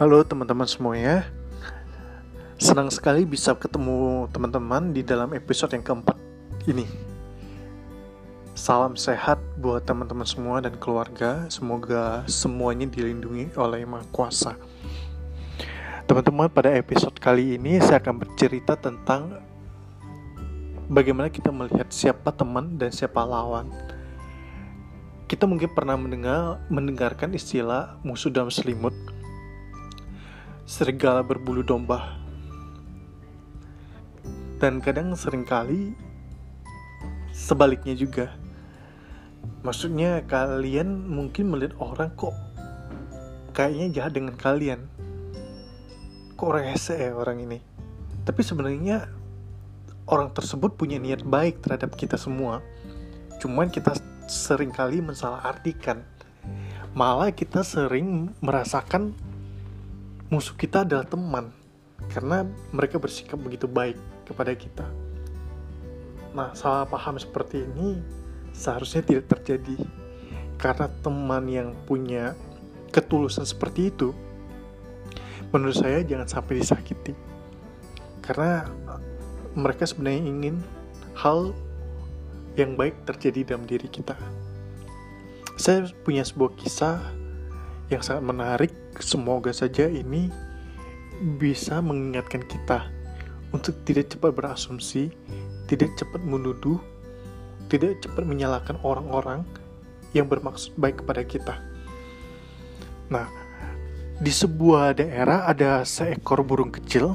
Halo teman-teman semuanya. Senang sekali bisa ketemu teman-teman di dalam episode yang keempat ini. Salam sehat buat teman-teman semua dan keluarga. Semoga semuanya dilindungi oleh Maha Kuasa. Teman-teman pada episode kali ini saya akan bercerita tentang Bagaimana kita melihat siapa teman dan siapa lawan. Kita mungkin pernah mendengar mendengarkan istilah musuh dalam selimut serigala berbulu domba. Dan kadang sering kali sebaliknya juga. Maksudnya kalian mungkin melihat orang kok kayaknya jahat dengan kalian. Kok rese ya orang ini. Tapi sebenarnya orang tersebut punya niat baik terhadap kita semua. Cuman kita sering kali mensalahartikan. Malah kita sering merasakan musuh kita adalah teman karena mereka bersikap begitu baik kepada kita. Nah, salah paham seperti ini seharusnya tidak terjadi karena teman yang punya ketulusan seperti itu menurut saya jangan sampai disakiti. Karena mereka sebenarnya ingin hal yang baik terjadi dalam diri kita. Saya punya sebuah kisah yang sangat menarik. Semoga saja ini bisa mengingatkan kita untuk tidak cepat berasumsi, tidak cepat menuduh, tidak cepat menyalahkan orang-orang yang bermaksud baik kepada kita. Nah, di sebuah daerah ada seekor burung kecil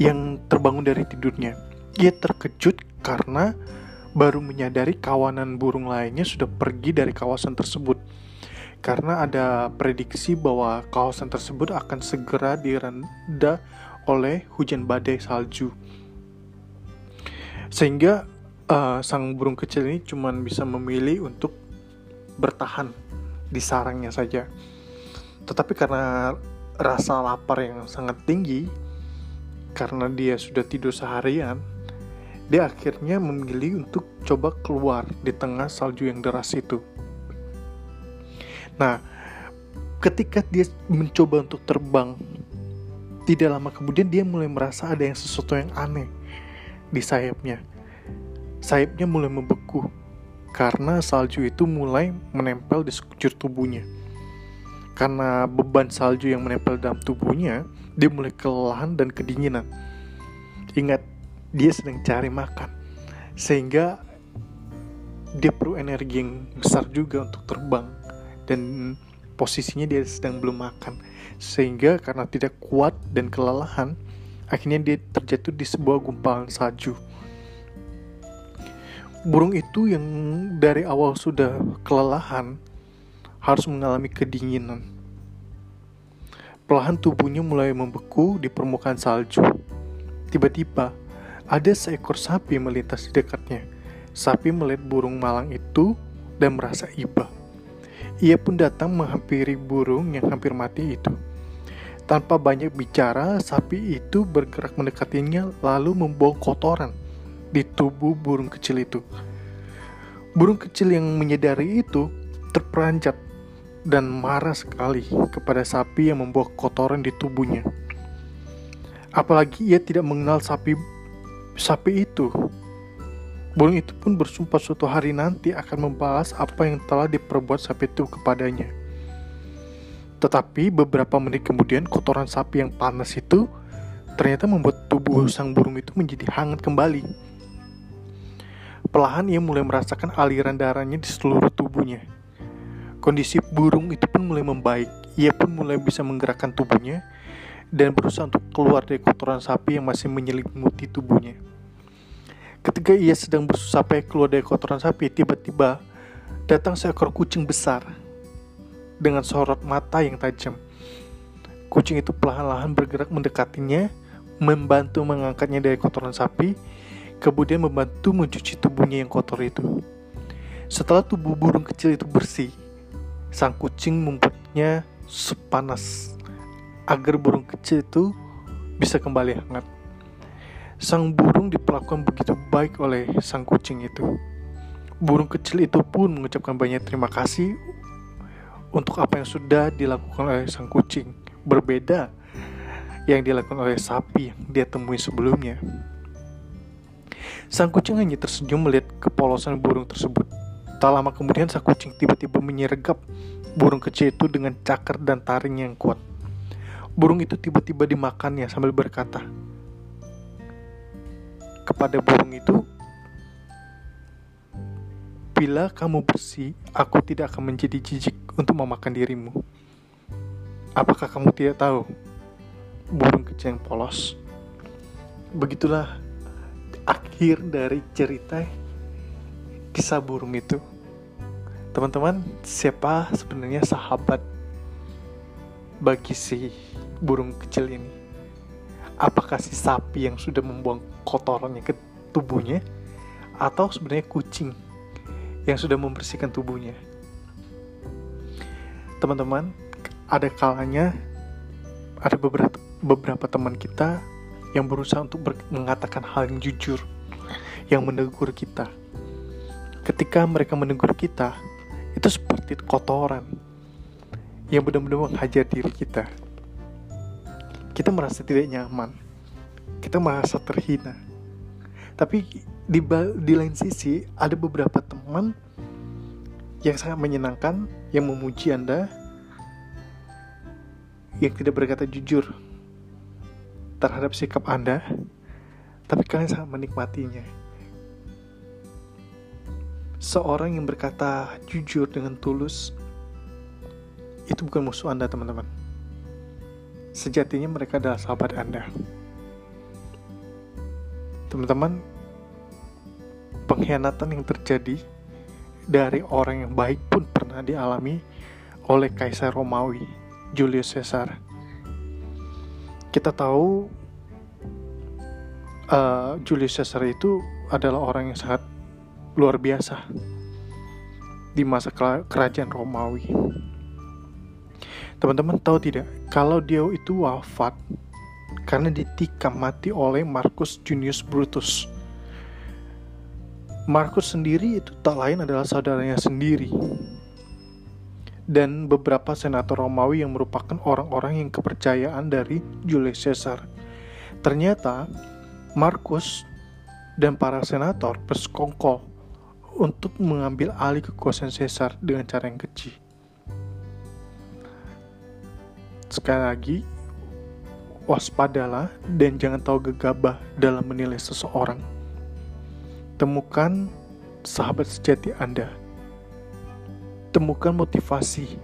yang terbangun dari tidurnya. Ia terkejut karena baru menyadari kawanan burung lainnya sudah pergi dari kawasan tersebut karena ada prediksi bahwa kawasan tersebut akan segera direnda oleh hujan badai salju. Sehingga uh, sang burung kecil ini cuma bisa memilih untuk bertahan di sarangnya saja. Tetapi karena rasa lapar yang sangat tinggi, karena dia sudah tidur seharian, dia akhirnya memilih untuk coba keluar di tengah salju yang deras itu. Nah, ketika dia mencoba untuk terbang, tidak lama kemudian dia mulai merasa ada yang sesuatu yang aneh di sayapnya. Sayapnya mulai membeku karena salju itu mulai menempel di sekujur tubuhnya. Karena beban salju yang menempel dalam tubuhnya, dia mulai kelelahan dan kedinginan. Ingat, dia sedang cari makan. Sehingga dia perlu energi yang besar juga untuk terbang dan posisinya dia sedang belum makan sehingga karena tidak kuat dan kelelahan akhirnya dia terjatuh di sebuah gumpalan salju burung itu yang dari awal sudah kelelahan harus mengalami kedinginan Perlahan tubuhnya mulai membeku di permukaan salju. Tiba-tiba, ada seekor sapi melintas di dekatnya. Sapi melihat burung malang itu dan merasa iba. Ia pun datang menghampiri burung yang hampir mati itu. Tanpa banyak bicara, sapi itu bergerak mendekatinya lalu membawa kotoran di tubuh burung kecil itu. Burung kecil yang menyadari itu terperanjat dan marah sekali kepada sapi yang membawa kotoran di tubuhnya. Apalagi ia tidak mengenal sapi sapi itu Burung itu pun bersumpah suatu hari nanti akan membalas apa yang telah diperbuat sapi itu kepadanya. Tetapi beberapa menit kemudian kotoran sapi yang panas itu ternyata membuat tubuh sang burung itu menjadi hangat kembali. Perlahan ia mulai merasakan aliran darahnya di seluruh tubuhnya. Kondisi burung itu pun mulai membaik. Ia pun mulai bisa menggerakkan tubuhnya dan berusaha untuk keluar dari kotoran sapi yang masih menyelimuti tubuhnya. Ketika ia sedang bersusah payah keluar dari kotoran sapi, tiba-tiba datang seekor kucing besar dengan sorot mata yang tajam. Kucing itu perlahan-lahan bergerak mendekatinya, membantu mengangkatnya dari kotoran sapi, kemudian membantu mencuci tubuhnya yang kotor itu. Setelah tubuh burung kecil itu bersih, sang kucing membuatnya sepanas agar burung kecil itu bisa kembali hangat. Sang burung diperlakukan begitu baik oleh sang kucing itu. Burung kecil itu pun mengucapkan banyak terima kasih untuk apa yang sudah dilakukan oleh sang kucing. Berbeda yang dilakukan oleh sapi yang dia temui sebelumnya. Sang kucing hanya tersenyum melihat kepolosan burung tersebut. Tak lama kemudian sang kucing tiba-tiba menyergap burung kecil itu dengan cakar dan taring yang kuat. Burung itu tiba-tiba dimakannya sambil berkata kepada burung itu, Bila kamu bersih, aku tidak akan menjadi jijik untuk memakan dirimu. Apakah kamu tidak tahu? Burung kecil yang polos. Begitulah akhir dari cerita kisah burung itu. Teman-teman, siapa sebenarnya sahabat bagi si burung kecil ini? Apakah si sapi yang sudah membuang kotorannya ke tubuhnya atau sebenarnya kucing yang sudah membersihkan tubuhnya. Teman-teman, ada kalanya ada beberapa beberapa teman kita yang berusaha untuk ber, mengatakan hal yang jujur, yang menegur kita. Ketika mereka menegur kita, itu seperti kotoran yang benar-benar menghajar diri kita. Kita merasa tidak nyaman, kita merasa terhina. Tapi di, di lain sisi ada beberapa teman yang sangat menyenangkan yang memuji Anda yang tidak berkata jujur terhadap sikap Anda tapi kalian sangat menikmatinya. Seorang yang berkata jujur dengan tulus itu bukan musuh Anda teman-teman sejatinya mereka adalah sahabat Anda teman-teman pengkhianatan yang terjadi dari orang yang baik pun pernah dialami oleh Kaisar Romawi, Julius Caesar. Kita tahu uh, Julius Caesar itu adalah orang yang sangat luar biasa di masa kerajaan Romawi. Teman-teman tahu tidak, kalau dia itu wafat karena ditikam mati oleh Marcus Junius Brutus Markus sendiri itu tak lain adalah saudaranya sendiri. Dan beberapa senator Romawi yang merupakan orang-orang yang kepercayaan dari Julius Caesar. Ternyata Markus dan para senator bersekongkol untuk mengambil alih kekuasaan Caesar dengan cara yang kecil. Sekali lagi, waspadalah dan jangan tahu gegabah dalam menilai seseorang Temukan sahabat sejati Anda. Temukan motivasi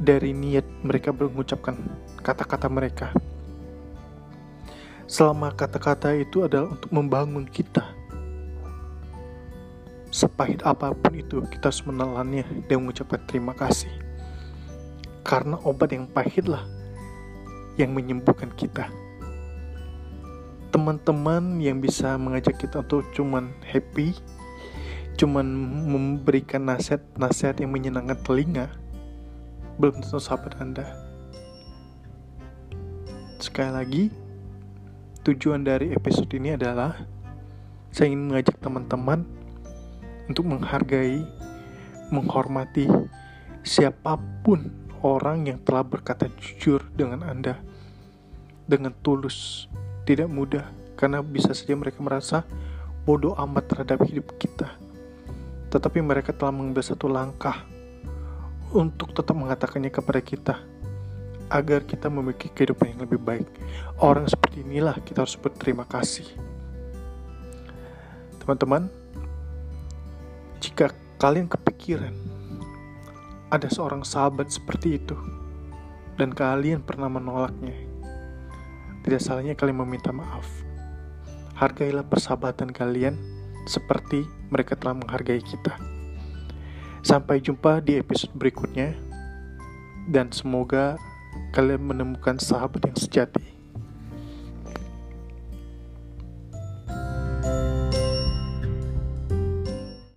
dari niat mereka mengucapkan kata-kata mereka. Selama kata-kata itu adalah untuk membangun kita. Sepahit apa pun itu, kita harus menelannya dan mengucapkan terima kasih. Karena obat yang pahitlah yang menyembuhkan kita. Teman-teman yang bisa mengajak kita untuk cuman happy cuman memberikan nasihat-nasihat yang menyenangkan telinga belum tentu sahabat anda. Sekali lagi tujuan dari episode ini adalah saya ingin mengajak teman-teman untuk menghargai menghormati siapa pun orang yang telah berkata jujur dengan anda dengan tulus tidak mudah karena bisa saja mereka merasa bodoh amat terhadap hidup kita. Tetapi mereka telah mengambil satu langkah untuk tetap mengatakannya kepada kita agar kita memiliki kehidupan yang lebih baik. Orang seperti inilah kita harus berterima kasih. Teman-teman, jika kalian kepikiran ada seorang sahabat seperti itu dan kalian pernah menolaknya, tidak salahnya kalian meminta maaf. Hargailah persahabatan kalian seperti mereka telah menghargai kita. Sampai jumpa di episode berikutnya, dan semoga kalian menemukan sahabat yang sejati.